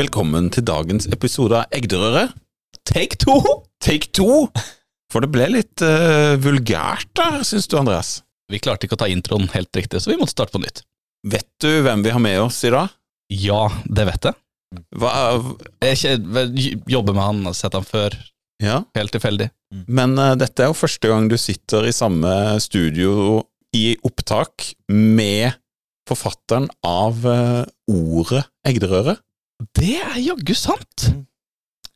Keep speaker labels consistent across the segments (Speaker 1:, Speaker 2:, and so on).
Speaker 1: Velkommen til dagens episode av Egderøret.
Speaker 2: Take two!
Speaker 1: Take two! For det ble litt uh, vulgært der, syns du, Andreas?
Speaker 2: Vi klarte ikke å ta introen helt riktig, så vi måtte starte på nytt.
Speaker 1: Vet du hvem vi har med oss i dag?
Speaker 2: Ja, det vet jeg.
Speaker 1: Hva,
Speaker 2: Jeg jobber med han, sett han før,
Speaker 1: ja,
Speaker 2: helt tilfeldig.
Speaker 1: men uh, dette er jo første gang du sitter i samme studio i opptak med forfatteren av uh, ordet Egderøret.
Speaker 2: Det er jaggu sant!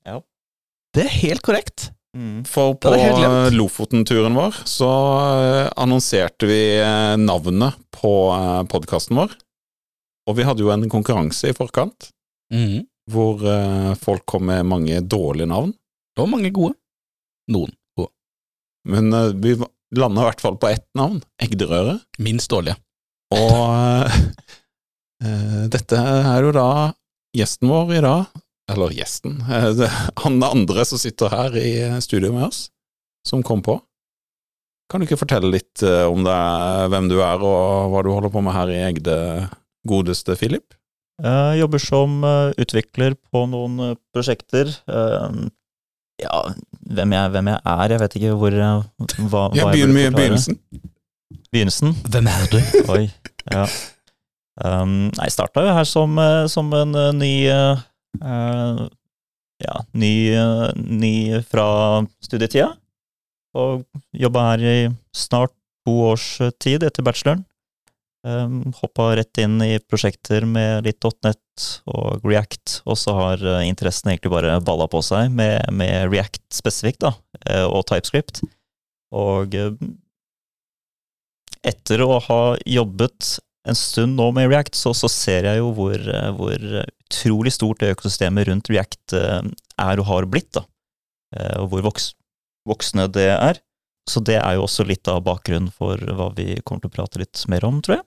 Speaker 3: Ja.
Speaker 2: Det er helt korrekt.
Speaker 1: For på eh, Lofoten-turen vår så eh, annonserte vi eh, navnet på podkasten vår. Og vi hadde jo en konkurranse i forkant
Speaker 2: mm.
Speaker 1: hvor folk kom med mange dårlige navn.
Speaker 2: Det var mange gode. Noen gode.
Speaker 1: Men vi landa i hvert fall på ett navn, Egderøre.
Speaker 2: Minst dårlige.
Speaker 1: Og eh, eh, dette er jo da gjesten vår i dag, eller gjesten, eh, han andre som sitter her i studio med oss, som kom på. Kan du ikke fortelle litt eh, om deg, hvem du er og hva du holder på med her i Egde, godeste Philip?
Speaker 3: Jeg jobber som eh, utvikler på noen eh, prosjekter. Eh, ja, hvem jeg, hvem jeg er, jeg vet ikke hvor eh, hva,
Speaker 1: Ja,
Speaker 3: hva jeg
Speaker 1: begynn med begynnelsen.
Speaker 3: Begynnelsen?
Speaker 2: Hvem er du?
Speaker 3: Oi, ja. Um, jeg starta jo her som, eh, som en eh, ny eh, Ja, ny, uh, ny fra studietida. Og jobba her i snart to års tid etter bacheloren. Um, hoppa rett inn i prosjekter med litt .net og React, og så har interessen egentlig bare balla på seg med, med React spesifikt, da, og TypeScript. Og etter å ha jobbet en stund nå med React, så, så ser jeg jo hvor, eh, hvor utrolig stort det økosystemet rundt React eh, er og har blitt, da. Eh, Og hvor voks, voksne det er. Så det er jo også litt av bakgrunnen for hva vi kommer til å prate litt mer om, tror jeg.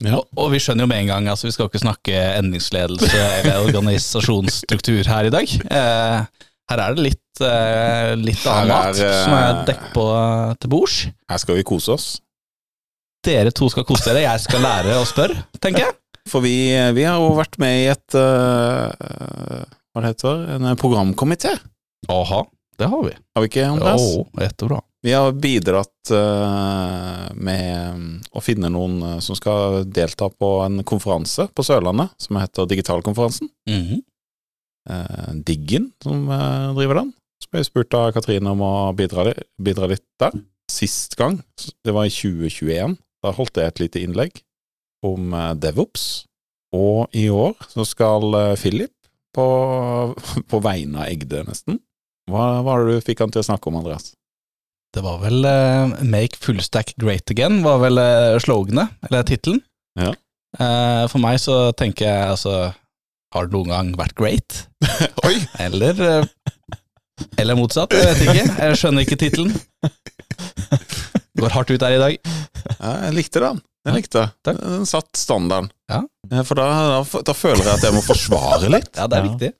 Speaker 1: Ja.
Speaker 2: Og, og vi skjønner jo med en gang, altså vi skal ikke snakke endringsledelse eller organisasjonsstruktur her i dag. Eh, her er det litt, eh, litt annen mat som er dekket på til bords.
Speaker 1: Her skal vi kose oss.
Speaker 2: Dere to skal kose dere, jeg skal lære å spørre, tenker jeg.
Speaker 1: For vi, vi har jo vært med i et uh, Hva det heter En programkomité,
Speaker 2: Aha, det har vi.
Speaker 1: har vi ikke, Andreas?
Speaker 2: Jo, jättebra.
Speaker 1: Vi har bidratt uh, med mm, å finne noen eh, som skal delta på en konferanse på Sørlandet, som heter Digitalkonferansen.
Speaker 2: Mm
Speaker 1: -hmm. uh, Diggen, som uh, driver den. Så ble jeg spurt av Katrine om å bidra, bidra litt der. Sist gang, det var i 2021, da holdt jeg et lite innlegg om eh, DevOps. Og i år så skal eh, Philip, på, på vegne av Egde nesten Hva var det du fikk han til å snakke om, Andreas?
Speaker 2: Det var vel uh, Make Fullstack Great Again, var vel uh, sloganet, eller tittelen.
Speaker 1: Ja.
Speaker 2: Uh, for meg så tenker jeg altså Har det noen gang vært great?
Speaker 1: Oi!
Speaker 2: Eller Eller motsatt, jeg vet ikke. Jeg skjønner ikke tittelen. Går hardt ut her i dag.
Speaker 1: Ja, jeg likte den. Jeg likte.
Speaker 2: Takk.
Speaker 1: Den satt standarden.
Speaker 2: Ja.
Speaker 1: Eh, For da, da, da føler jeg at jeg må forsvare litt.
Speaker 2: Ja, det er
Speaker 3: Ja.
Speaker 2: viktig.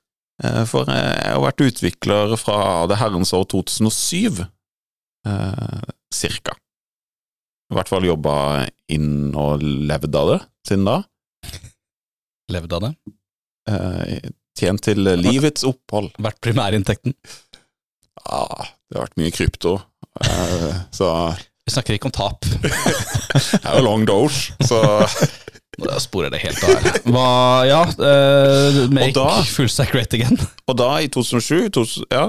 Speaker 1: Eh, For jeg har vært utvikler fra det herrens år 2007, eh, cirka. I hvert fall jobba inn og levd av det siden da.
Speaker 2: Levd av det.
Speaker 1: Eh, Tjent til livets opphold.
Speaker 2: Vært primærinntekten.
Speaker 1: Ah, det har vært mye krypto, eh, så
Speaker 2: Vi snakker ikke om tap.
Speaker 1: det er jo long dose. Så
Speaker 2: Da sporer det helt av her. Hva, ja, uh, make
Speaker 1: da, full
Speaker 2: Fullstack Great Again.
Speaker 1: Og da, i 2007, tos- ja,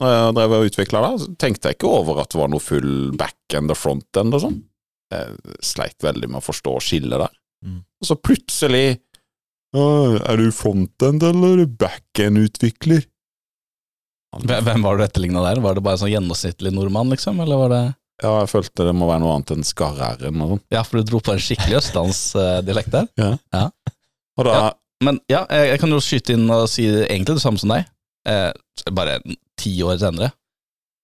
Speaker 1: når jeg drev og utvikla det, tenkte jeg ikke over at det var noe full back-end og front-end og sånn. Jeg sleit veldig med å forstå skillet der.
Speaker 3: Mm.
Speaker 1: Og så plutselig Er du front-end eller er du backend-utvikler?
Speaker 2: Hvem var det du etterligna der? Var det bare en sånn gjennomsnittlig nordmann, liksom? Eller var det
Speaker 1: Ja, jeg følte det må være noe annet enn skarr-r-en og sånn.
Speaker 2: Ja, for du dro på en skikkelig østlandsdialekt der.
Speaker 1: Og da
Speaker 2: Ja. Men ja, jeg, jeg kan jo skyte inn og si egentlig det samme som deg. Eh, bare ti år senere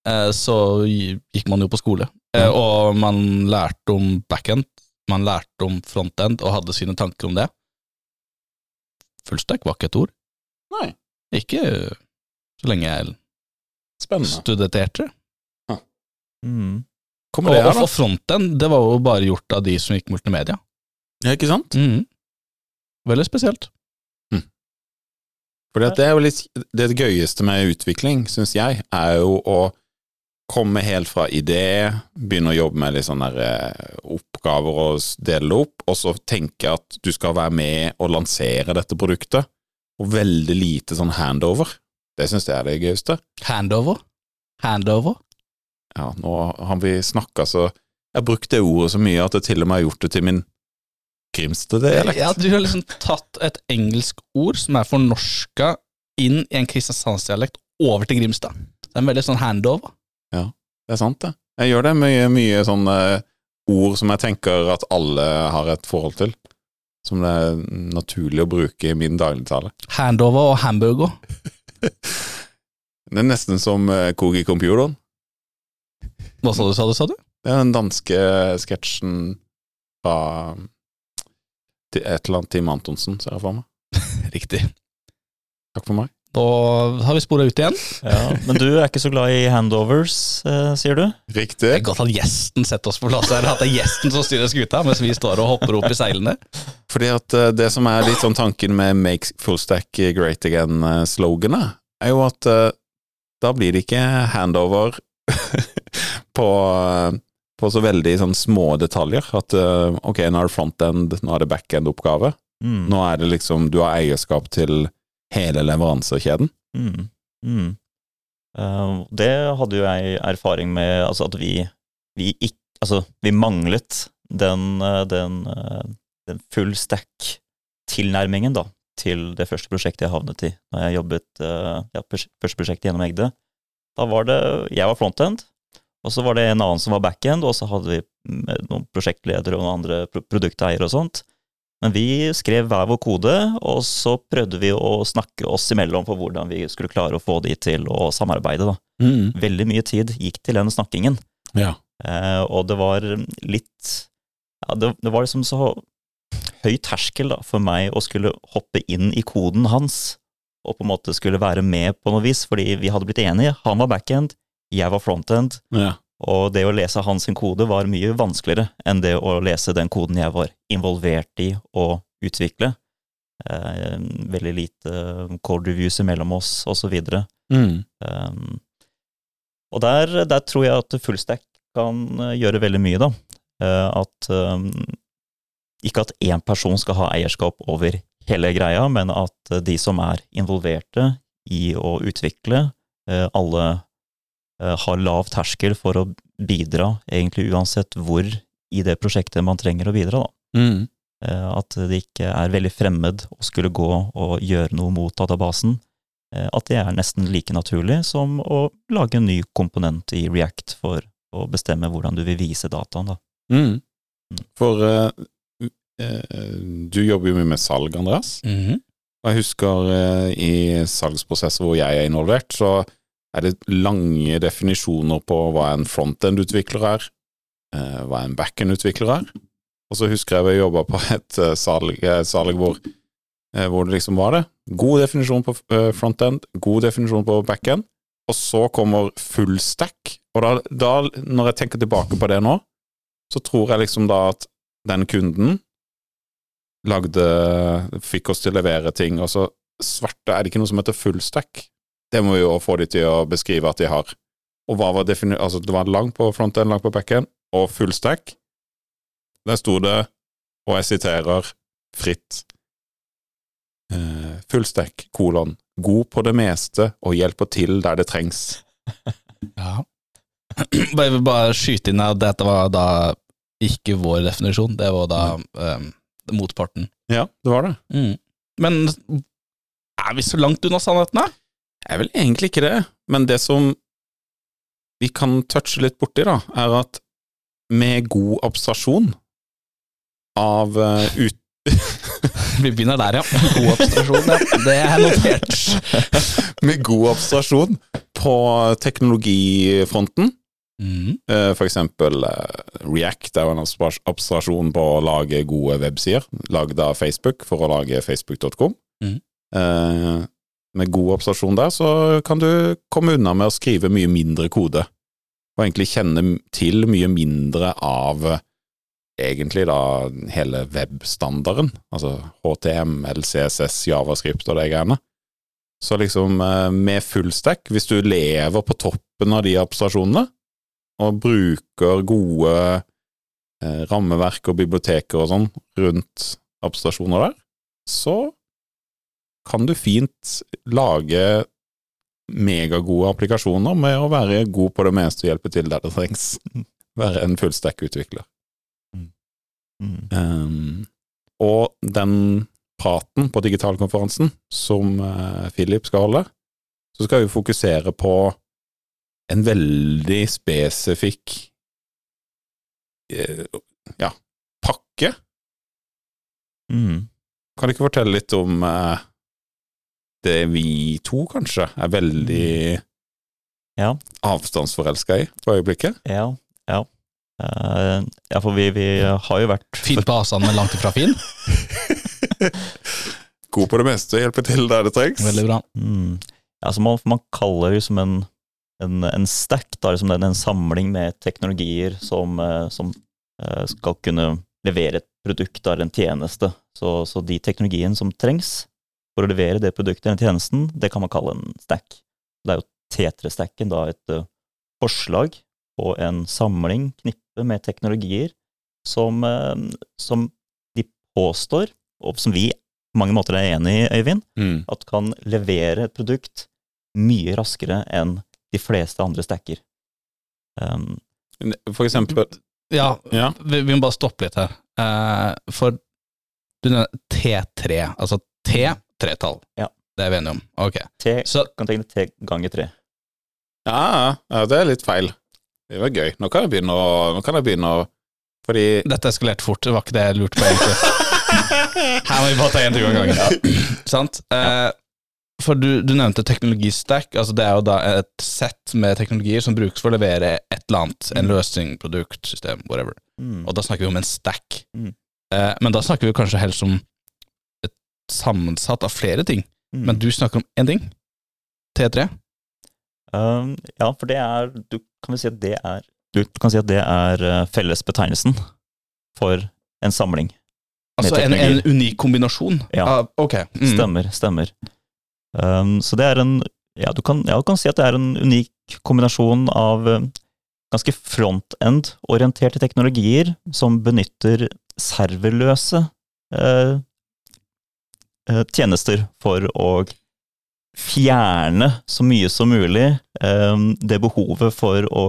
Speaker 2: eh, så gikk man jo på skole, eh, og man lærte om backend, man lærte om frontend og hadde sine tanker om det. Fullstack var ikke et ord.
Speaker 1: Nei.
Speaker 2: Ikke så lenge jeg
Speaker 1: Spennende.
Speaker 2: studerte.
Speaker 3: Mm.
Speaker 1: Kommer
Speaker 2: Og,
Speaker 1: det
Speaker 2: og
Speaker 1: her,
Speaker 2: frontend, det var jo bare gjort av de som gikk multimedia.
Speaker 1: Ja, ikke sant?
Speaker 2: Mhm. Veldig spesielt.
Speaker 1: Fordi at det er jo litt Det gøyeste med utvikling, syns jeg, er jo å komme helt fra idé, begynne å jobbe med litt sånne eh, oppgaver og dele det opp, og så tenke at du skal være med og lansere dette produktet, og veldig lite sånn handover. Det syns jeg er det gøyeste.
Speaker 2: Handover? Handover?
Speaker 1: Ja, nå har vi snakka så Jeg har brukt det ordet så mye at jeg til og med har gjort det til min Grimstad-dialekt.
Speaker 2: Ja, du har liksom tatt et engelsk ord som er fornorska inn i en kristiansandsdialekt over til Grimstad. Det er en veldig sånn handover.
Speaker 1: Ja, Det er sant, det. Jeg gjør det mye, mye sånne ord som jeg tenker at alle har et forhold til. Som det er naturlig å bruke i min dagligtale.
Speaker 2: Handover og hamburger.
Speaker 1: Det er nesten som eh, Kogi Computeren.
Speaker 2: Hva sa du, sa du, sa du?
Speaker 1: Det er den danske sketsjen fra et eller annet Tim Antonsen, ser jeg for meg.
Speaker 2: Riktig.
Speaker 1: Takk for meg.
Speaker 2: Da har vi spora ut igjen.
Speaker 3: Ja, men du er ikke så glad i handovers, eh, sier du?
Speaker 1: Riktig.
Speaker 2: Det er godt at gjesten setter oss på plass her. At det er gjesten som styrer skuta, mens vi står og hopper opp i seilene.
Speaker 1: Fordi at eh, det som er litt sånn tanken med Make Fullstack Great Again-sloganet, er jo at eh, da blir det ikke handover på, på så veldig sånn små detaljer. At eh, ok, nå er det frontend, nå er det backend-oppgave.
Speaker 3: Mm.
Speaker 1: Nå er det liksom du har eierskap til hele leveransekjeden.
Speaker 3: Mm. Mm. Uh, det hadde jo jeg erfaring med, altså at vi, vi ikke Altså, vi manglet den, eh, den, den full stack-tilnærmingen, da, til det første prosjektet jeg havnet i, når jeg jobbet ja, første prosjektet gjennom Egde. Da var det Jeg var frontend, og så var det en annen som var backend, og så hadde vi mm, noen prosjektledere og noen andre pro produkteiere og sånt. Men vi skrev hver vår kode, og så prøvde vi å snakke oss imellom for hvordan vi skulle klare å få de til å samarbeide. Da. Veldig mye tid gikk til den snakkingen,
Speaker 1: Ja.
Speaker 3: eh, og det var litt ja, det, det var liksom så høy terskel da, for meg å skulle hoppe inn i koden hans, og på en måte skulle være med på noe vis, fordi vi hadde blitt enige. Han var backend, jeg var frontend,
Speaker 1: ja.
Speaker 3: og det å lese hans kode var mye vanskeligere enn det å lese den koden jeg var involvert i å utvikle. Eh, veldig lite code reviews mellom oss, og så videre.
Speaker 1: Mm.
Speaker 3: Um, og der, der tror jeg at fullstack kan eh, gjøre veldig mye, da. Eh, at um, ikke at én person skal ha eierskap over hele greia, men at eh, de som er involverte i å utvikle, eh, alle eh, har lav terskel for å bidra, egentlig uansett hvor i det prosjektet man trenger å bidra. da.
Speaker 1: Mm.
Speaker 3: Eh, At det ikke er veldig fremmed å skulle gå og gjøre noe mot databasen. Eh, At det er nesten like naturlig som å lage en ny komponent i React for å bestemme hvordan du vil vise dataen. Da.
Speaker 1: Mm. For uh, eh, du jobber jo mye med salg, Andreas.
Speaker 2: Mm
Speaker 1: -hmm. jeg husker uh, i salgsprosesser hvor jeg er involvert, så er det lange definisjoner på hva en frontend-utvikler er, eh, hva en backend-utvikler er. Og så husker jeg vi jobba på et eh, salg, salg hvor, eh, hvor det liksom var det. God definisjon på frontend, god definisjon på backend, og så kommer full stack. Og da, da, når jeg tenker tilbake på det nå, så tror jeg liksom da at den kunden lagde Fikk oss til å levere ting, og så svarte er det ikke noe som heter full stack. Det må vi jo få de til å beskrive at de har. Og hva var defini... Altså, det var langt på frontend, langt på backend, og full stack. Der sto det, og jeg siterer fritt uh, Full stack, kolon. God på det meste og hjelper til der det trengs.
Speaker 2: Ja. Jeg vil bare skyte inn at dette var da ikke vår definisjon, det var da um, motparten.
Speaker 1: Ja, det var det.
Speaker 2: Mm. Men er vi så langt unna sannheten, da?
Speaker 1: Jeg er vel egentlig ikke det, men det som vi kan touche litt borti, da, er at med god abstrasjon av uh, ut...
Speaker 2: Vi begynner der, ja. God abstrasjon, ja. Det er notert.
Speaker 1: med god abstrasjon på teknologifronten,
Speaker 2: Mm.
Speaker 1: uh, for eksempel eh, React er jo en abstras- abstrasjon på å lage gode websider, lagd av Facebook for å lage facebook.com.
Speaker 2: Mhm.
Speaker 1: Med god observasjon der, så kan du komme unna med å skrive mye mindre kode, og egentlig kjenne til mye mindre av eh, egentlig da hele webstandarden, altså HTML, CSS, Javascript og de greiene. Så liksom eh, med fullstack, hvis du lever på toppen av de abstrasjonene, og bruker gode eh, rammeverk og biblioteker og sånn rundt abstrasjoner der, så kan du fint lage megagode applikasjoner med å være god på det meste og hjelpe til der det trengs. Være en fullstack-utvikler.
Speaker 3: Mm.
Speaker 1: Um, og den praten på digitalkonferansen som uh, Philip skal holde, så skal vi fokusere på en veldig spesifikk uh, ja, pakke.
Speaker 3: Mm.
Speaker 1: Kan du ikke fortelle litt om eh, det vi to, kanskje, er veldig
Speaker 3: Ja.
Speaker 1: avstandsforelska i på øyeblikket?
Speaker 3: Ja. Ja. Uh, ja, for vi, vi har jo vært
Speaker 2: Fin på avstand, men langt ifra fin.
Speaker 1: God på det meste, hjelper til der det trengs.
Speaker 2: Veldig bra.
Speaker 3: Mm. Altså man, man kaller det som en, en, en stack, da, liksom en, en samling med teknologier som, eh, som eh, skal kunne levere et produkt eller en tjeneste. Så, så de teknologiene som trengs for å levere det produktet eller tjenesten, det kan man kalle en stack. Det er jo T3-stacken da et eh, forslag på en samling, knippe med teknologier som, eh, som de påstår, og som vi på mange måter er enig i, Øyvind,
Speaker 1: Mm.
Speaker 3: at kan levere et produkt mye raskere enn de fleste andre stacker. Um,
Speaker 1: For eksempel
Speaker 2: Ja,
Speaker 1: Ja.
Speaker 2: vi, vi må bare stoppe litt her. Uh, for du nevner T3, altså T, tretall.
Speaker 3: Ja.
Speaker 2: Det er vi enige om. Ok.
Speaker 3: T
Speaker 2: Så
Speaker 3: kan tegne T ganger tre.
Speaker 1: Ja, ja, det er litt feil. Det var gøy. Nå kan jeg begynne å, nå kan jeg begynne å Fordi
Speaker 2: dette eskalerte fort, det var ikke det jeg lurte på egentlig. Her må vi bare ta én ting om gangen. Sant? Eh, for du, du nevnte teknologistack. Altså det er jo da et sett med teknologier som brukes for å levere et eller annet. En
Speaker 3: Mm.
Speaker 2: løsning, produkt, system, whatever.
Speaker 3: Mm.
Speaker 2: Og da snakker vi om en stack.
Speaker 3: Mm.
Speaker 2: Eh, men da snakker vi kanskje helst om sammensatt av flere ting.
Speaker 3: Mm.
Speaker 2: Men du snakker om én ting. T3.
Speaker 3: Um, ja, for det er Du kan vel si at det er Du kan si at det er uh, fellesbetegnelsen for en samling.
Speaker 2: Altså en, en unik kombinasjon.
Speaker 3: Ja.
Speaker 2: av- ok. Mm.
Speaker 3: Stemmer, stemmer. Um, så det er en ja du, kan, ja, du kan si at det er en unik kombinasjon av um, ganske front-end-orienterte teknologier som benytter serverløse eh, eh, tjenester for å fjerne så mye som mulig eh, det behovet for å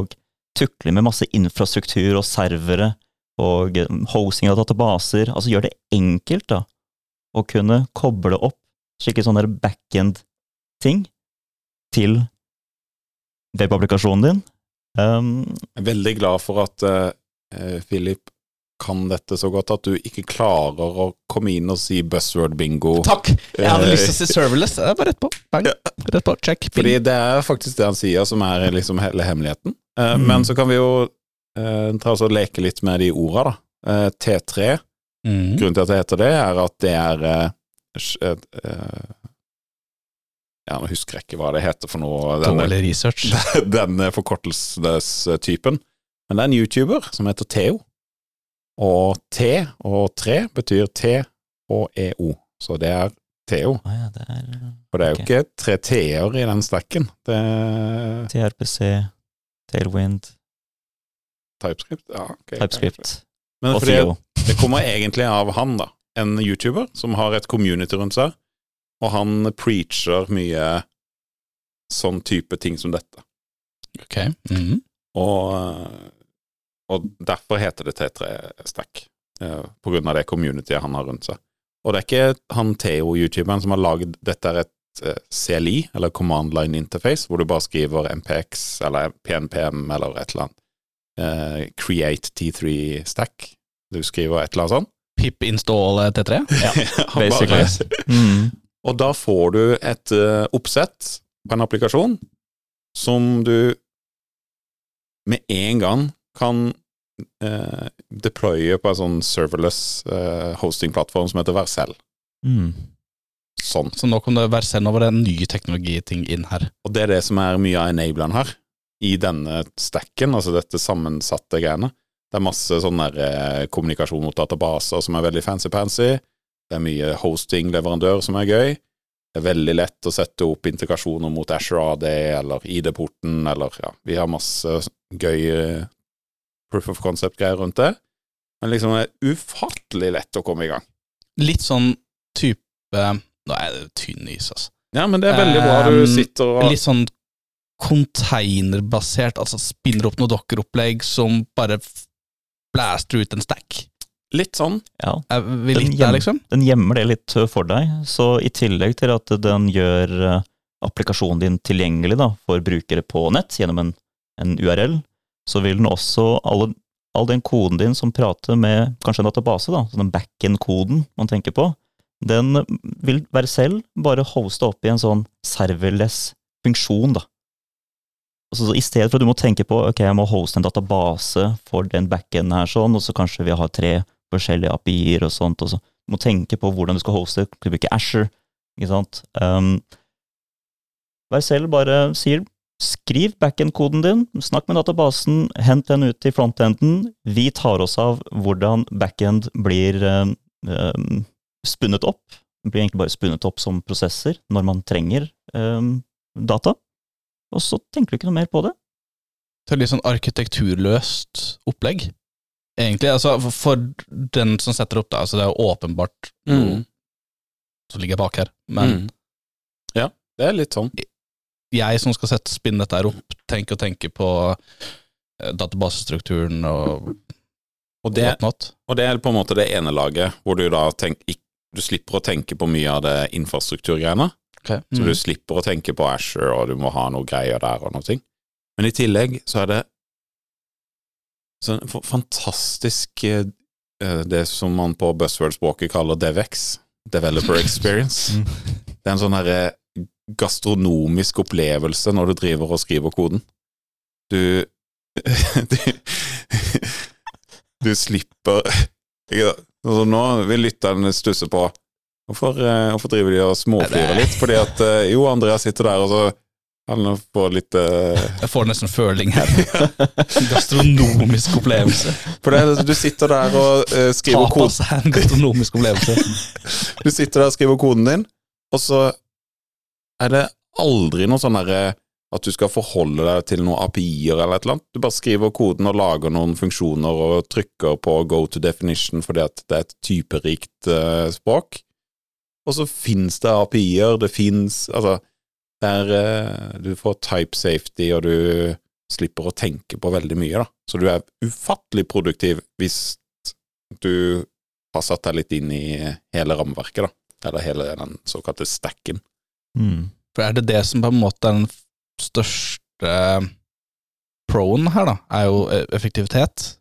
Speaker 3: tukle med masse infrastruktur og servere og hosing hosting av databaser. Altså gjør det enkelt da, å kunne koble opp slike sånne backend-ting til webapplikasjonen din. Um,
Speaker 1: Jeg er veldig glad for at eh, eh, Philip kan dette så godt at du ikke klarer å komme inn og si buzzword bingo.
Speaker 2: Takk! Jeg hadde lyst til å si serverless. Det er bare rett på. Bang. Rett på. Check. Pin.
Speaker 1: Fordi det er faktisk det han sier som er liksom hele hemmeligheten. Eh,
Speaker 3: Mm.
Speaker 1: Men så kan vi jo eh, ta oss og leke litt med de orda, da. Eh, T3,
Speaker 2: Mm.
Speaker 1: grunnen til at det heter det, er at det er eh, eh, Ja, nå husker jeg ikke hva det heter for noe. Denne,
Speaker 2: Dårlig research.
Speaker 1: denne forkortelsestypen. Men det er en YouTuber som heter Theo. Og T og tre betyr T og EO, så det er Theo.
Speaker 3: ah ja, det er
Speaker 1: For det er jo ikke tre T-er i den stacken. Det er
Speaker 3: TRPC, Tailwind,
Speaker 1: TypeScript. Ja, okay,
Speaker 3: TypeScript
Speaker 1: Men
Speaker 3: og
Speaker 1: fordi
Speaker 3: Theo.
Speaker 1: det kommer egentlig av han, da. En YouTuber som har et community rundt seg, og han preacher mye sånn type ting som dette.
Speaker 2: Ok. Mhm.
Speaker 1: Og, og derfor heter det T3-stack, eh, på grunn av det communityet han har rundt seg. Og det er ikke han Theo-youtuberen som har lagd Dette er et eh, CLI, eller Command Line Interface, hvor du bare skriver MPX eller PNPM eller et eller annet. Uh, create T3-stack. Du skriver et eller annet sånt.
Speaker 2: Pip install eh, T3.
Speaker 3: Ja, basically. Mm.
Speaker 1: Og da får du et uh, oppsett på en applikasjon som du med en gang kan eh, deploye på en sånn serverless eh, hosting-plattform som heter Vercel.
Speaker 3: Mm.
Speaker 1: Sånn.
Speaker 2: Så nå kom det Vercel, nå var det en ny teknologiting inn her.
Speaker 1: Og det er det som er mye av enableren her, i denne stacken, altså dette sammensatte greiene. Det er masse sånn der eh, kommunikasjon mot databaser som er veldig fancy-pansy. Det er mye hosting-leverandør som er gøy. Det er veldig lett å sette opp integrasjoner mot Asher AD eller ID-porten, eller ja, vi har masse gøy eh, proof of concept-greier rundt det. Men liksom det er ufattelig lett å komme i gang.
Speaker 2: Litt sånn type Nå er det tynn is, altså.
Speaker 1: Ja, men det er veldig bra. Du
Speaker 2: Um,
Speaker 1: sitter og
Speaker 2: Litt sånn containerbasert, altså spinner opp noe dokkeropplegg som bare blaster ut en stack.
Speaker 1: Litt sånn.
Speaker 3: Ja, Den
Speaker 2: litt der, liksom?
Speaker 3: Den gjemmer det litt uh, for deg, så i tillegg til at den gjør uh, applikasjonen din tilgjengelig da, for brukere på nett gjennom en, en URL, så vil den også alle, all den koden din som prater med kanskje en database, da, sånn den backend-koden man tenker på, den vil være selv bare hoste opp i en sånn serverless funksjon, da. Altså, så I stedet for at du må tenke på ok, jeg må hoste en database for den backenden her, sånn, og så kanskje vi har tre forskjellige API-er og sånt, og så du må tenke på hvordan du skal hoste, du bruker Asher, ikke sant. Um, vær selv bare sier skriv backend-koden din, snakk med databasen, hent den ut til frontenden, vi tar oss av hvordan backend blir um, um, spunnet opp, Den blir egentlig bare spunnet opp som prosesser når man trenger eh, data, og så tenker du ikke noe mer på det.
Speaker 2: Det er litt sånn arkitekturløst opplegg. Egentlig, altså for- den som setter opp det, altså det er jo åpenbart noe som ligger bak her, men
Speaker 1: Mm. Ja, det er litt sånn.
Speaker 2: Jeg som skal sette spinne dette her opp, tenker og tenke på eh, databasestrukturen og
Speaker 1: Og det, og det er på en måte det ene laget, hvor du da tenker, du slipper å tenke på mye av det infrastrukturgreiene. Så
Speaker 2: Mm.
Speaker 1: du slipper å tenke på Asher, og du må ha noe greier der og noe. Men i tillegg så er det sånn fantastisk eh, eh, Det som man på buzzword-språket kaller DevX, Developer Experience.
Speaker 3: Mm.
Speaker 1: Det er en sånn herre gastronomisk opplevelse når du driver og skriver koden. Du Du, du slipper? Altså, Nå vil lytterne stusse på hvorfor, eh, hvorfor driver de og småflirer litt? Fordi at eh, jo, Andreas sitter der, og så han får litt uh...
Speaker 2: Jeg får nesten føling her. Gastronomisk opplevelse.
Speaker 1: For det, du sitter der og uh, skriver koden
Speaker 2: Tapas er en gastronomisk opplevelse.
Speaker 1: Du sitter der og skriver koden din, og så er det aldri noe sånn derre at du skal forholde deg til noen API-er eller et eller annet. Du bare skriver koden og lager noen funksjoner og trykker på go to definition fordi at det er et typerikt uh, språk. Og så fins det API-er, det fins Altså, der er eh, Du får type safety, og du slipper å tenke på veldig mye, da. Så du er ufattelig produktiv hvis du har satt deg litt inn i hele rammeverket, da. Eller hele den såkalte stacken.
Speaker 3: Mm.
Speaker 2: For er det det som på en måte er den største proen her, da? Er jo eh, effektivitet.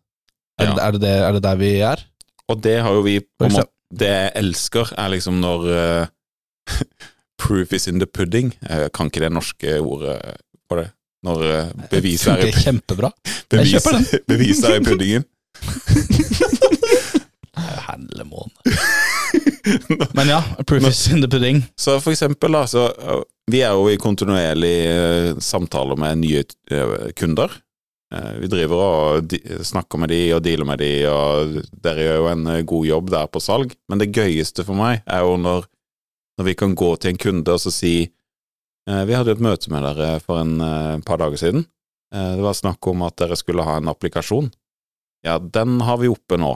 Speaker 2: Er,
Speaker 1: Ja.
Speaker 2: det, er, det, det- er det der vi er?
Speaker 1: Og det har jo vi på en måte Det jeg elsker, er liksom når uh, Proof is in the pudding. Jeg kan ikke det norske ordet på det. Når uh, beviset er, i-
Speaker 2: kjempebra.
Speaker 1: bevis,
Speaker 2: Jeg kjøper
Speaker 1: beviset er i puddingen.
Speaker 2: Hellemåne. Men ja, proof is in the pudding.
Speaker 1: Så for eksempel, da, så Vi er jo i kontinuerlig uh, samtaler med nye uh, kunder. Uh, vi driver og snakker med de og dealer med de, og dere gjør jo en god jobb der på salg. Men det gøyeste for meg er jo når, når vi kan gå til en kunde og så si Vi hadde jo et møte med dere for en par dager siden. Det var snakk om at dere skulle ha en applikasjon. Ja, den har vi oppe nå.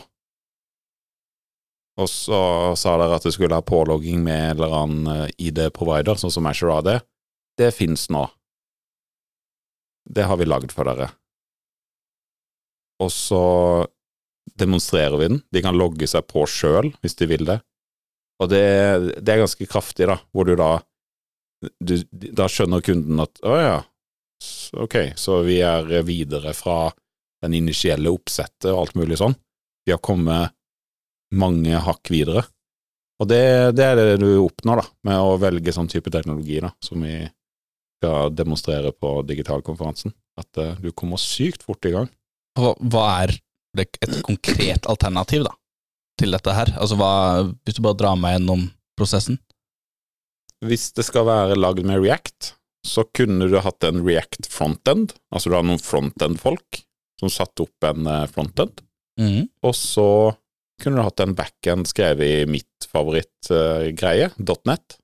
Speaker 1: Og så sa dere at du skulle ha pålogging med en eller annen eh, ID-provider, sånn som Azure AD. Det fins nå. Det har vi lagd for dere. Og så demonstrerer vi den. De kan logge seg på sjøl, hvis de vil det. Og det, det er ganske kraftig, da, hvor du da du, Da skjønner kunden at å ja, ok, så vi er videre fra den initielle oppsettet og alt mulig sånn. Vi har kommet mange hakk videre. Og det, det er det du oppnår da, med å velge sånn type teknologi da, som vi skal demonstrere på digitalkonferansen. At uh, du kommer sykt fort i gang.
Speaker 2: Hva, hva er et konkret alternativ da, til dette her? Altså hva, Hvis du bare drar meg gjennom prosessen?
Speaker 1: Hvis det skal være lagd med React, så kunne du hatt en React frontend. Altså du har noen frontend-folk som satte opp en eh, frontend.
Speaker 2: Mm.
Speaker 1: Og så kunne du hatt en backend skrevet i mitt favorittgreie, .net.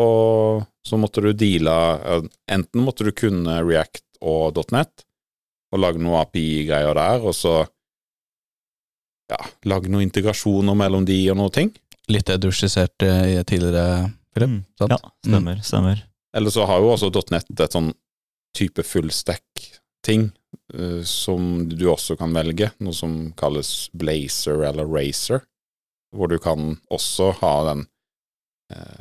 Speaker 1: og så måtte du deale eh, Enten måtte du kunne React og .net, og lage noe API-greier der, og så ja, lage noen integrasjoner mellom de og noen ting.
Speaker 2: Litt det du skisserte i tidligere, Philip.
Speaker 3: Mm.
Speaker 2: sant?
Speaker 3: Ja, stemmer. Stemmer.
Speaker 1: Eller så har jo også .net et sånn type fullstack-ting eh, som du også kan velge, noe som kalles Blazer eller Racer, hvor du kan også ha den eh,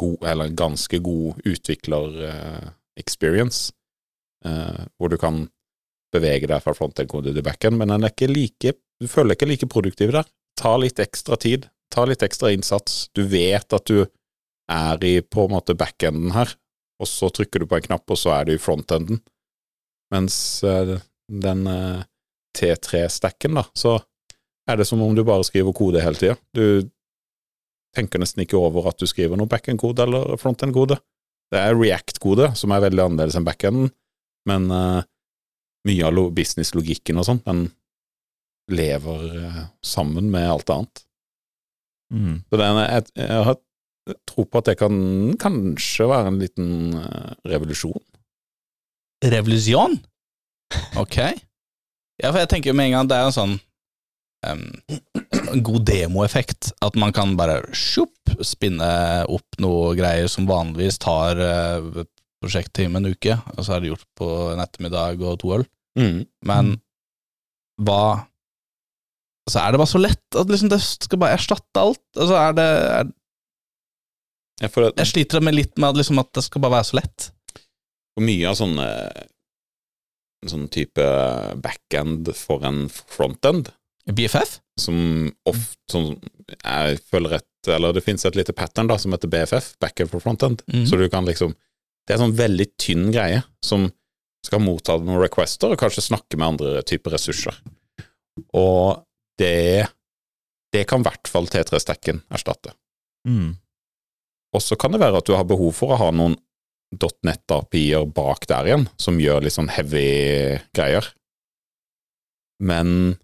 Speaker 1: god, eller ganske god utvikler-experience, eh, hvor du kan bevege deg fra frontend-kode til backend, men den er ikke like, du føler ikke like produktiv der. Ta litt ekstra tid, ta litt ekstra innsats. Du vet at du er i på en måte backenden her, og så trykker du på en knapp, og så er du i frontenden. Mens eh, den eh, T3-stacken, da, så er det som om du bare skriver kode hele tida. Du tenker nesten ikke over at du skriver noe backend-kode eller frontend-kode. Det er React-kode, som er veldig annerledes enn backenden, men uh, mye av business-logikken og sånn, den lever uh, sammen med alt annet.
Speaker 3: Mm.
Speaker 1: Så den jeg, jeg har tro på at det kan kanskje være en liten uh, revolusjon.
Speaker 2: Revolusjon? Ok. Ja, for jeg tenker jo med en gang det er en sånn um, god demoeffekt. At man kan bare sjopp, spinne opp noe greier som vanligvis tar uh, prosjekttime en uke, og så er det gjort på en ettermiddag og to øl. Men hva Altså, er det bare så lett at liksom det skal bare erstatte alt? Altså, er det er, Jeg sliter med litt med at, liksom, at det skal bare være så lett.
Speaker 1: For mye av sånne sånn type backend for en frontend,
Speaker 2: BFF?
Speaker 1: som ofte som jeg føler et Eller det finnes et lite pattern da, som heter BFF, backend for frontend,
Speaker 2: Mm.
Speaker 1: så du kan liksom Det er en sånn veldig tynn greie som skal motta noen requester og kanskje snakke med andre typer ressurser. Og det Det kan i hvert fall T3-stekken erstatte.
Speaker 3: Mm.
Speaker 1: Og så kan det være at du har behov for å ha noen .net-API-er bak der igjen, som gjør litt sånn heavy greier. Men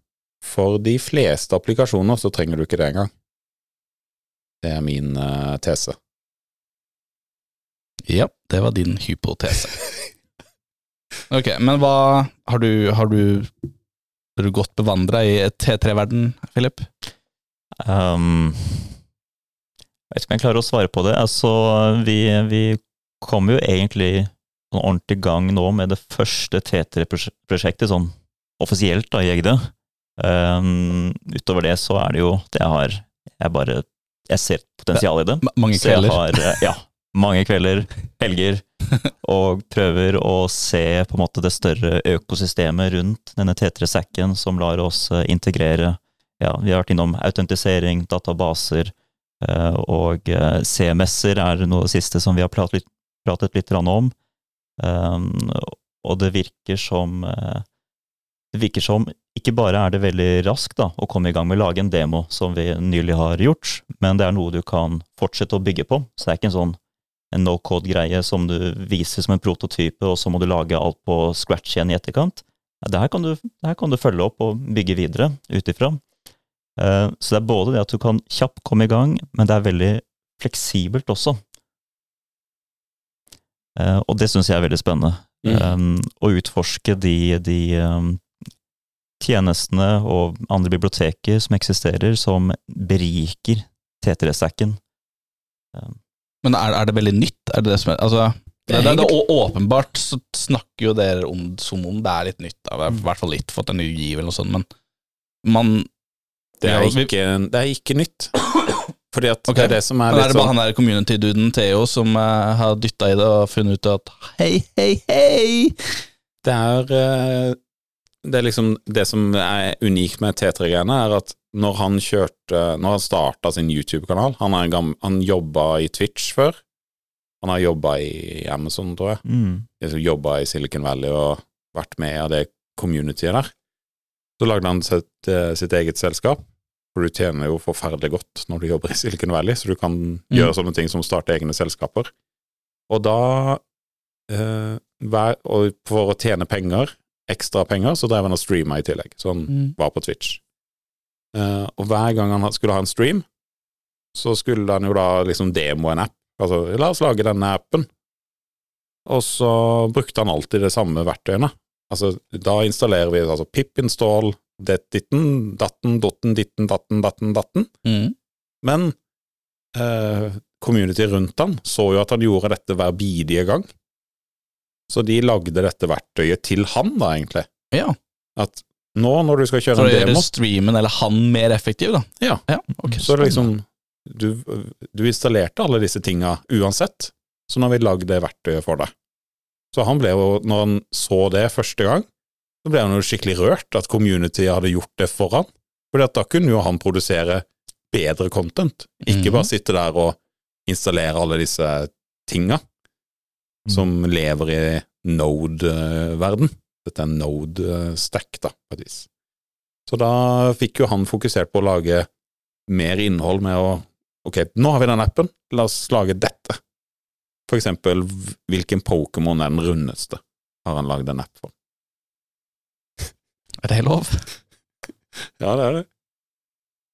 Speaker 1: for de fleste applikasjoner så trenger du ikke det engang. Det er min uh, tese.
Speaker 2: Ja, det var din hypotese. Ok, men hva Har du, har du, har du godt bevandra i T3-verden, Philip?
Speaker 3: Um, jeg vet ikke om jeg klarer å svare på det. Altså, vi, vi kom jo egentlig sånn ordentlig gang nå med det første T3-prosjektet, sånn offisielt da, i Egde. Um, utover det så er det jo det jeg har Jeg bare Jeg ser potensial i det.
Speaker 2: Ma- Mange kvelder.
Speaker 3: har, eh, ja, mange kvelder, helger, og prøver å se på en måte det større økosystemet rundt denne T3-sekken som lar oss eh, integrere ja, Vi har vært innom autentisering, databaser, eh, og CMS-er er noe av det siste som vi har pratet litt, pratet litt om. Um, og det virker som eh, Det virker som ikke bare er det veldig raskt da, å komme i gang med å lage en demo, som vi nylig har gjort, men det er noe du kan fortsette å bygge på. Så det er ikke en sånn no code-greie som du viser som en prototype, og så må du lage alt på scratch igjen i etterkant. Det her kan du, her kan du følge opp og bygge videre ut ifra. Eh, Så det er både det at du kan kjapt komme i gang, men det er veldig fleksibelt også. Eh, Og det syns jeg er veldig spennende. Um, å utforske de, de um, tjenestene og andre biblioteker som eksisterer, som beriker T3-stacken. Um,
Speaker 2: Men er, er det veldig nytt? Er det det som er Altså, det, det, det, åpenbart så snakker jo dere om som om det er litt nytt. Da. Det er I hvert fall litt fått en ny giv eller noe sånt, men man
Speaker 1: Det er ikke, det er ikke nytt. Fordi at
Speaker 2: okay.
Speaker 1: det er det som er litt
Speaker 2: Men er det bare
Speaker 1: sånn
Speaker 2: han der community-duden Theo som uh, har dytta i det og funnet ut at hei, hei, hei?
Speaker 1: Det er uh, Det er liksom Det som er unikt med T3-greiene, er at når han kjørte Når han starta sin YouTube-kanal Han, er han jobba i Twitch før. Han har jobba i Amazon, tror jeg.
Speaker 3: mm,
Speaker 1: Jobba i Silicon Valley og vært med av det communityet der. Så lagde han sitt, eh, sitt eget selskap. For du tjener jo forferdelig godt når du jobber i Silicon Valley, så du kan gjøre sånne ting som starte egne selskaper. Og da eh, vær, Og for å tjene penger, ekstra penger, så drev han og streama i tillegg. Så han
Speaker 2: Mm.
Speaker 1: var på Twitch. Eh, og hver gang han skulle ha en stream, så skulle han jo da liksom demo en app, Altså, la oss lage denne appen. Og så brukte han alltid de samme verktøyene. Altså, da installerer vi altså pip install det, ditten, datten, dotten, ditten, datten, datten, datten.
Speaker 2: Mm.
Speaker 1: Men eh, community rundt han så jo at han gjorde dette hver bidige gang. Så de lagde dette verktøyet til han, da, egentlig.
Speaker 2: Ja,
Speaker 1: At nå når du skal kjøre
Speaker 2: For å
Speaker 1: så
Speaker 2: gjøre
Speaker 1: demo,
Speaker 2: streamen eller han mer effektiv, da.
Speaker 1: Ja.
Speaker 2: ok,
Speaker 1: så er det liksom du, du installerte alle disse tinga uansett, så nå har vi lagd det verktøyet for deg. Så han ble jo, når han så det første gang, så ble han jo skikkelig rørt at community hadde gjort det for han. For da kunne jo han produsere bedre content, ikke
Speaker 2: Mhm.
Speaker 1: bare sitte der og installere alle disse tinga som lever i Node-verden. Dette er Node-stack, da, på et vis. Så da fikk jo han fokusert på å lage mer innhold med å Ok, nå har vi den appen, la oss lage dette. For eksempel, hvilken Pokémon er den rundeste, har han lagd en app for.
Speaker 2: Er det lov?
Speaker 1: Ja, det er det.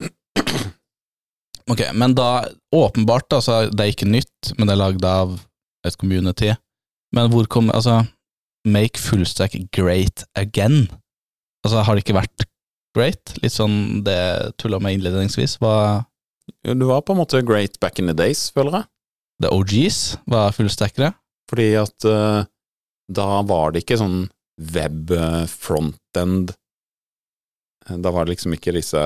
Speaker 2: Ok, men da, åpenbart, altså, det er ikke nytt, men det er lagd av et community. Men hvor kom, altså, make fullstack great again? Altså, har det ikke vært great? Litt sånn det tulla med innledningsvis. Hva,
Speaker 1: Du var på en måte great back in the days, føler jeg.
Speaker 2: the OGs var fullstackere?
Speaker 1: Fordi at uh, da var det ikke sånn web frontend. Da var det liksom ikke disse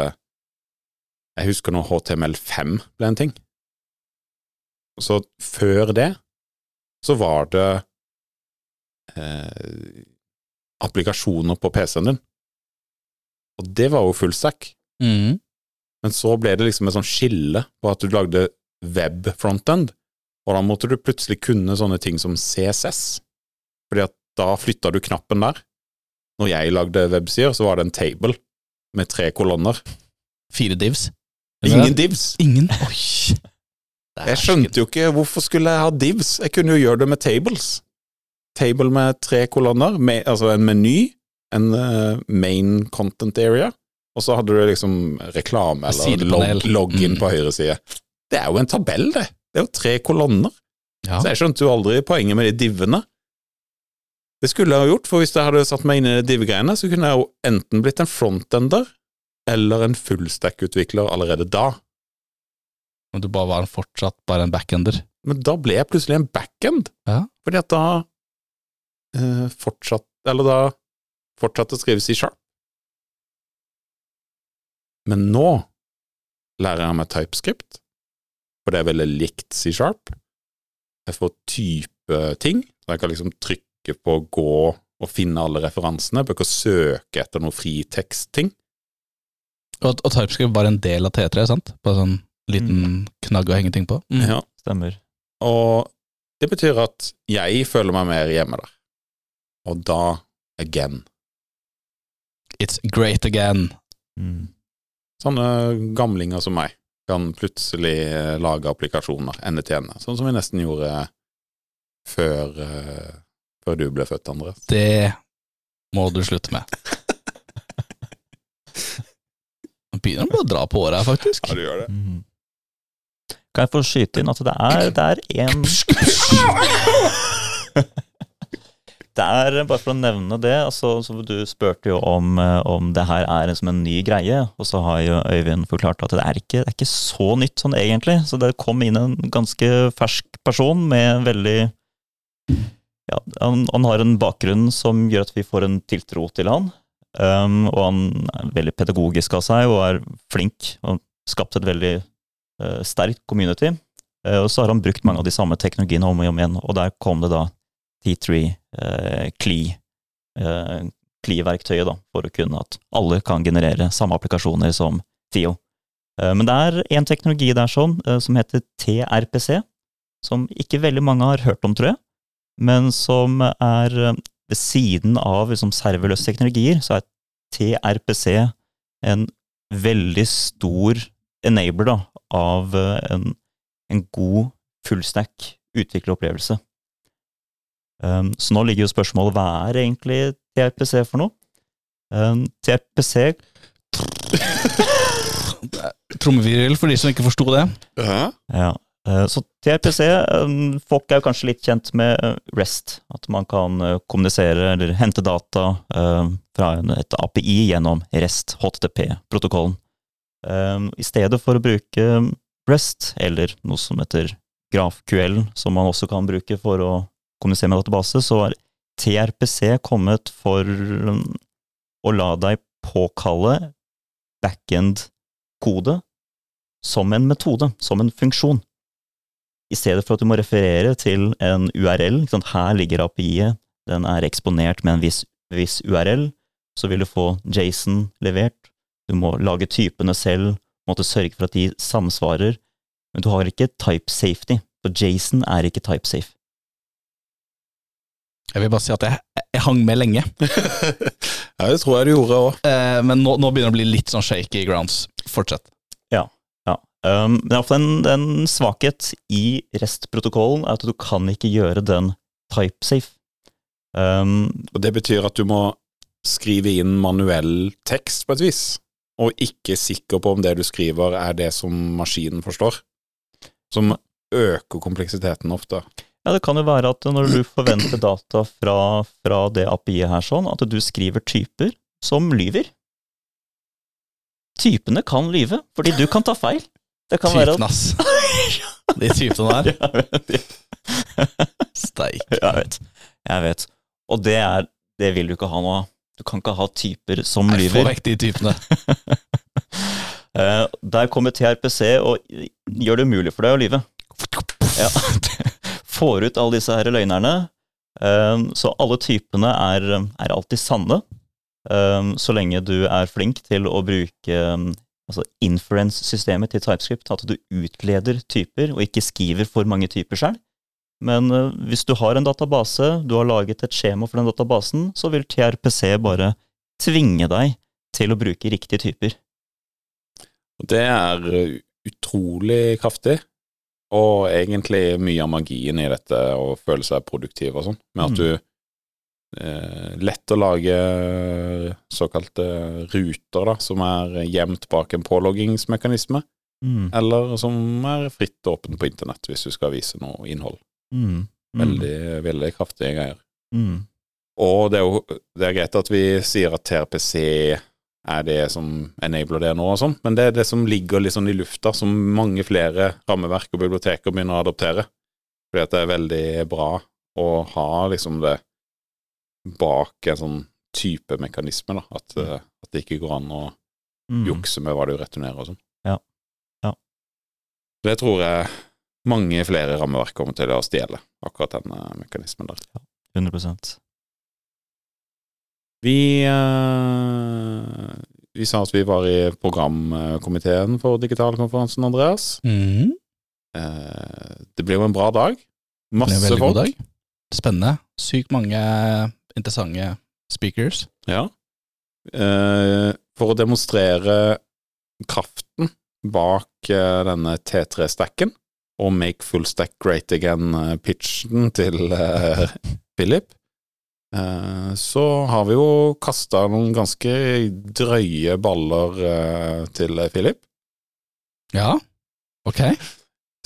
Speaker 1: Jeg husker når HTML5 ble en ting. Så før det så var det eh, applikasjoner på PC-en din. Og det var jo fullstack.
Speaker 2: Mm.
Speaker 1: Men så ble det liksom et sånn skille på at du lagde web frontend, og da måtte du plutselig kunne sånne ting som CSS, fordi at da flytta du knappen der. Når jeg lagde websider, så var det en table med tre kolonner.
Speaker 2: Fire divs?
Speaker 1: Ingen divs!
Speaker 2: Ingen? Oi!
Speaker 1: Jeg skjønte jo ikke hvorfor skulle jeg ha divs, jeg kunne jo gjøre det med tables. Table med tre kolonner, med, altså en meny, en uh, main content area, og så hadde du liksom reklame eller log, login
Speaker 2: Mm.
Speaker 1: på høyre side. Det er jo en tabell, det. Det er jo tre kolonner.
Speaker 2: Ja.
Speaker 1: Så jeg skjønte jo aldri poenget med de divene. Det skulle jeg ha gjort, for hvis jeg hadde satt meg inn i div-greiene, så kunne jeg jo enten blitt en frontender eller en fullstack-utvikler allerede da.
Speaker 2: Men du bare var fortsatt bare en backender?
Speaker 1: Men da ble jeg plutselig en backend,
Speaker 2: Ja.
Speaker 1: fordi at da eh, fortsatt Eller da fortsatte å skrive C-sharp. Men nå lærer jeg meg TypeScript, for det er veldig likt C-sharp. Jeg får type ting, så jeg kan liksom trykke på å gå og finne alle referansene. Bør ikke søke etter noe fritekstting.
Speaker 2: Og, og TypeScript var en del av T3, sant? Bare sånn liten knagg å henge ting på? Mm.
Speaker 1: Ja.
Speaker 3: Stemmer.
Speaker 1: Og det betyr at jeg føler meg mer hjemme der. Og da again.
Speaker 2: It's great again.
Speaker 3: Mm.
Speaker 1: Sånne gamlinger som meg kan plutselig lage applikasjoner ende til ende, sånn som vi nesten gjorde før, eh, før du ble født, André.
Speaker 2: Det må du slutte med. Nå begynner du å dra på året her, faktisk.
Speaker 1: du gjør det.
Speaker 3: Mm. Kan jeg få skyte inn at det er, det er en Det er, bare for å nevne det, altså, så du spurte jo om, eh, om det her er som en ny greie, og så har jo Øyvind forklart at det er ikke, det er ikke så nytt sånn egentlig. Så det kom inn en ganske fersk person med en veldig ja, han, han har en bakgrunn som gjør at vi får en tiltro til han. Um, og han er veldig pedagogisk av seg og er flink og skapt et veldig uh, sterkt community. Uh, og så har han brukt mange av de samme teknologiene om og om igjen, og der kom det da T3 uh, Cli, Uh, Cli-verktøyet, da, for å kunne at alle kan generere samme applikasjoner som TIO. Eh, men det er en teknologi der sånn, eh, som heter TRPC, som ikke veldig mange har hørt om, tror jeg, men som er eh, ved siden av liksom, serverløse teknologier, så er TRPC en veldig stor enabler da, av eh, en, en god fullstack utvikleropplevelse. Um, så nå ligger jo spørsmålet hva er egentlig TRPC for noe? Um, TRPC
Speaker 2: Trommevirvel for de som ikke forsto det.
Speaker 1: Hæ?
Speaker 3: ja, Eh, Så TRPC, eh, folk er jo kanskje litt kjent med eh, REST. At man kan eh, kommunisere eller hente data eh, fra et API gjennom REST, HTTP-protokollen. Eh, I stedet for å bruke REST, eller noe som heter GrafQL, som man også kan bruke for å kommunisere med database, så er TRPC kommet for å la deg påkalle backend-kode som en metode, som en funksjon. I stedet for at du må referere til en URL, ikke sant? her ligger API-et, den er eksponert med en viss, viss URL, så vil du få Jason levert, du må lage typene selv, måtte sørge for at de samsvarer, men du har ikke type safety, for Jason er ikke type safe.
Speaker 2: Jeg vil bare si at jeg, jeg hang med lenge,
Speaker 1: ja, det tror jeg du gjorde òg.
Speaker 2: eh, men nå, nå begynner det å bli litt sånn shaky grounds. Fortsett.
Speaker 3: Um, men iallfall en, en svakhet i REST-protokollen er at du kan ikke gjøre den type-safe. Um,
Speaker 1: Og det betyr at du må skrive inn manuell tekst på et vis, og ikke sikker på om det du skriver er det som maskinen forstår. Som øker kompleksiteten ofte.
Speaker 3: ja, det kan jo være at når du forventer data fra, fra det API-et her, sånn, at du skriver typer som lyver. Typene kan lyve, fordi du kan ta feil. Det kan være
Speaker 2: Typen, ass. De typene der.
Speaker 3: at
Speaker 2: Steik.
Speaker 3: Jeg vet. Jeg vet. Og det er Det vil du ikke ha av. Du kan ikke ha typer som
Speaker 2: Nei, Få
Speaker 3: lyver.
Speaker 2: vekk de typene.
Speaker 3: Eh, der kommer TRPC og gjør det umulig for deg å lyve. Ja. Får ut alle disse her løgnerne. Eh, så alle typene er, er alltid sanne, eh, så lenge du er flink til å bruke altså inference-systemet til TypeScript, at du utleder typer og ikke skriver for mange typer selv. Men eh, hvis du har en database, du har laget et skjema for den databasen, så vil TRPC bare tvinge deg til å bruke riktige typer.
Speaker 1: Det er uh, utrolig kraftig, og egentlig mye av magien i dette å føle seg produktiv og sånn, med at
Speaker 3: Mm.
Speaker 1: du eh, Lett å lage såkalte ruter, da, som er gjemt bak en påloggingsmekanisme,
Speaker 3: Mm.
Speaker 1: eller som er fritt åpen på internett hvis du skal vise noe innhold.
Speaker 3: Mm. Mm.
Speaker 1: Veldig, veldig kraftige greier.
Speaker 3: Mm.
Speaker 1: Og det er jo det er greit at vi sier at TRPC er det som enabler det nå og sånn, men det er det som ligger litt sånn i lufta, som mange flere rammeverk og biblioteker begynner å adoptere. Fordi at det er veldig bra å ha liksom det bak en sånn type mekanisme, da. At, eh, at det ikke går an å
Speaker 3: Mm.
Speaker 1: jukse med hva du returnerer og sånn.
Speaker 3: Ja. Ja.
Speaker 1: Det tror jeg mange flere rammeverk kommer til å stjele, akkurat den eh, mekanismen der.
Speaker 3: Ja, 100%
Speaker 1: Vi, eh, vi sa at vi var i programkomiteen for digitalkonferansen, Andreas.
Speaker 2: Mm.
Speaker 1: Eh, det ble jo en bra dag. Masse
Speaker 2: god
Speaker 1: folk.
Speaker 2: dag. Spennende. Sykt mange interessante speakers.
Speaker 1: Ja. Eh, for å demonstrere kraften bak eh, denne T3-stacken og Make Full Stack Great Again-pitchen til eh, Philip, eh, så har vi jo kasta noen ganske drøye baller eh, til Philip.
Speaker 2: Ja, ok.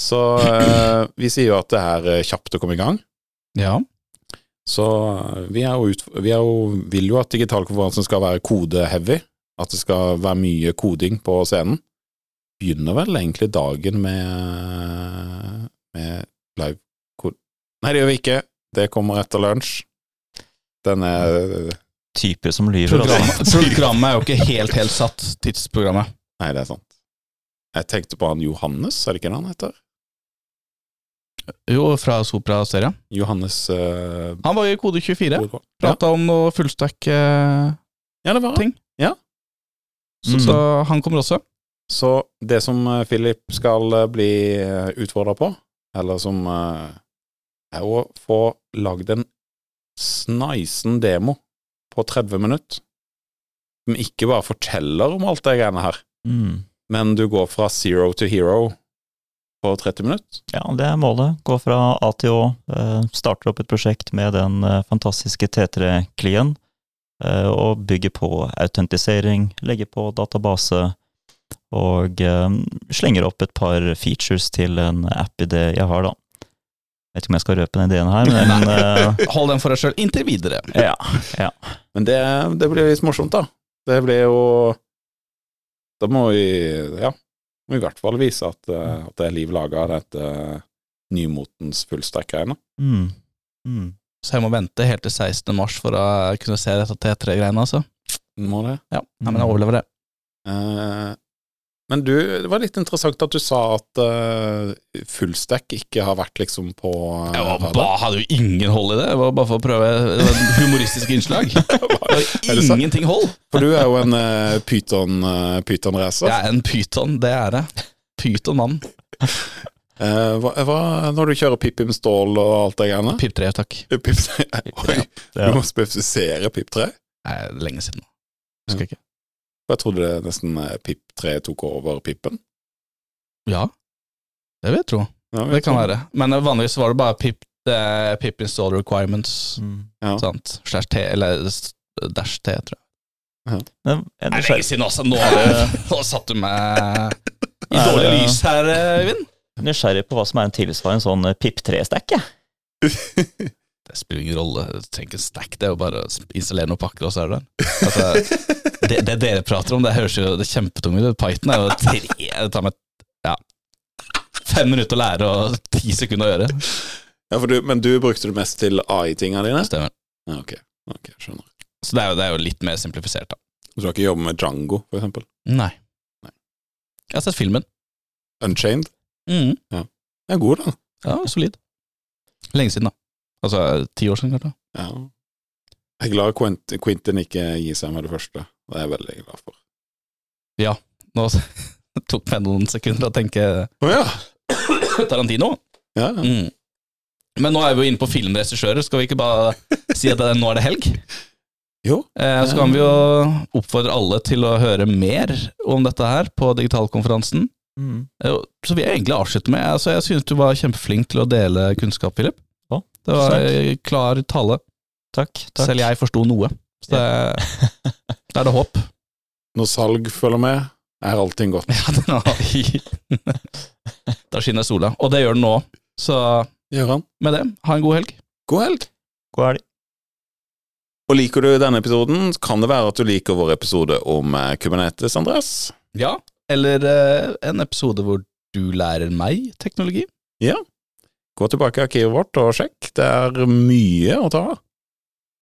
Speaker 1: Så eh, vi sier jo at det er eh, kjapt å komme i gang.
Speaker 2: Ja.
Speaker 1: Så eh, vi, er jo ut, vi er jo, vil jo at digitalkonferansen skal være kode-heavy. At det skal være mye koding på scenen. Begynner vel egentlig dagen med, med live kod... Nei, det gjør vi ikke. Det kommer etter lunsj. Den er
Speaker 3: Typer som lyver. altså.
Speaker 2: Programmet, programmet er jo ikke helt, helt satt, tidsprogrammet.
Speaker 1: Nei, det er sant. Jeg tenkte på han Johannes, er det ikke det han heter?
Speaker 2: Jo, fra Sopra-serien.
Speaker 1: Johannes uh,
Speaker 2: Han var jo i kode 24.
Speaker 1: ja.
Speaker 2: Prata om noe fullstack uh,
Speaker 1: ja, det var.
Speaker 2: Ting.
Speaker 1: Ja.
Speaker 2: så,
Speaker 3: Mm.
Speaker 2: så han kommer også.
Speaker 1: Så det som eh, Philip skal bli utfordra på, eller som uh, er å få lagd en sneisen demo på 30 minutter, som ikke bare forteller om alt det greiene her,
Speaker 3: Mm.
Speaker 1: men du går fra zero to hero på 30 minutter.
Speaker 3: Ja, det er målet. Gå fra A til Å. eh, Starter opp et prosjekt med den eh, fantastiske T3-klien. eh, Og bygger på autentisering, legger på database. Og slenger opp et par features til en app-idé jeg har, da. Jeg Vet ikke om jeg skal røpe den ideen her, men uh...
Speaker 2: Hold den for deg sjøl inntil videre.
Speaker 3: ja. ja.
Speaker 1: Men det, det blir litt morsomt, da. Det blir jo Da må vi Ja, må i hvert fall vise at, uh, at det er liv laga av dette nymotens fullstack-greiene.
Speaker 3: Mm. Mm.
Speaker 2: Så jeg må vente helt til 16. mars for å kunne se dette T3-greiene, altså.
Speaker 1: Må det.
Speaker 2: Ja, Nei, men jeg overlever det.
Speaker 1: Eh, men du, det var litt interessant at du sa at uh, fullstack ikke har vært liksom på uh,
Speaker 2: Jeg var, bare, hadde jo ingen hold i det. Det var bare for å prøve Det var et humoristisk innslag. Det var ingenting hold.
Speaker 1: For du er jo en uh, Python, uh, Python-racer.
Speaker 2: Jeg er en pyton, det er det. Pyton-mann.
Speaker 1: Uh, hva, hva, når du kjører pip install og alt det greiene?
Speaker 2: Pip 3, takk.
Speaker 1: Pip, Oi,
Speaker 3: Ja.
Speaker 1: du må spesifisere pip 3?
Speaker 2: Nei, lenge siden nå. Husker ikke.
Speaker 1: Jeg trodde det nesten eh, pip 3 tok over pipen.
Speaker 2: Ja, det vil jeg tro.
Speaker 1: Ja,
Speaker 2: Det kan være. Men vanligvis var det bare pip, eh, pip install requirements.
Speaker 3: Mm.
Speaker 1: Ja.
Speaker 2: Sant? Slash T, eller dash T, tror jeg.
Speaker 3: Men jeg er
Speaker 2: det
Speaker 3: nysgjerrig-
Speaker 2: lenge siden også. Nå, har du- nå satt du meg i
Speaker 3: Nei,
Speaker 2: dårlig lys her, Øyvind.
Speaker 3: nysgjerrig på hva som er en tilsvarende sånn eh, PIP3-stack, jeg.
Speaker 2: Det spiller ingen rolle. Trenger ikke stack, det er jo bare å installere noen pakker, og så er du der. Altså, det, det dere prater om, det høres jo det er kjempetungt ut. Python er jo tre Det tar meg ja, fem minutter å lære og ti sekunder å gjøre.
Speaker 1: Ja, du, men du brukte det mest til AI-tinga dine?
Speaker 2: Stemmer.
Speaker 1: Ja, ok, ok, skjønner.
Speaker 2: Så det er, jo, det er jo litt mer simplifisert, da.
Speaker 1: Du har ikke jobbet med Django, for eksempel?
Speaker 2: Nei.
Speaker 1: Nei.
Speaker 2: Jeg har sett filmen.
Speaker 1: Unchained?
Speaker 2: Mm.
Speaker 1: Den er god, da.
Speaker 2: Ja, solid. Lenge siden, da. Altså ti år siden, kanskje.
Speaker 1: Ja. Jeg er glad Quint, Quentin ikke gir seg med det første. Det er jeg veldig glad for. Ja.
Speaker 2: Nå tok meg noen sekunder å tenke
Speaker 1: oh, ja.
Speaker 2: Tarantino.
Speaker 1: ja. ja.
Speaker 2: Mm. Men nå er vi jo inne på filmregissører. Skal vi ikke bare si at det, nå er det helg?
Speaker 1: Jo.
Speaker 2: Eh, så kan vi jo oppfordre alle til å høre mer om dette her på digitalkonferansen.
Speaker 3: Mm.
Speaker 2: Eh, Så vil jeg egentlig avslutte med altså Jeg synes du var kjempeflink til å dele kunnskap, Philip. Det var
Speaker 3: takk.
Speaker 2: eh, klar tale.
Speaker 3: Takk. takk.
Speaker 2: Selv jeg forsto noe. Så det, det, er det håp.
Speaker 1: Når salg følger med, er allting godt.
Speaker 2: Ja, den har Da skinner sola. Og det gjør den nå. Så
Speaker 1: Gjør han.
Speaker 2: med det, ha en god helg.
Speaker 1: God helg.
Speaker 3: God helg.
Speaker 1: Og liker du denne episoden, kan det være at du liker vår episode om eh, Kubernetes, Andreas.
Speaker 2: Ja. Eller eh, en episode hvor du lærer meg teknologi.
Speaker 1: Gå tilbake i arkivet vårt og sjekk. Det er mye å ta av.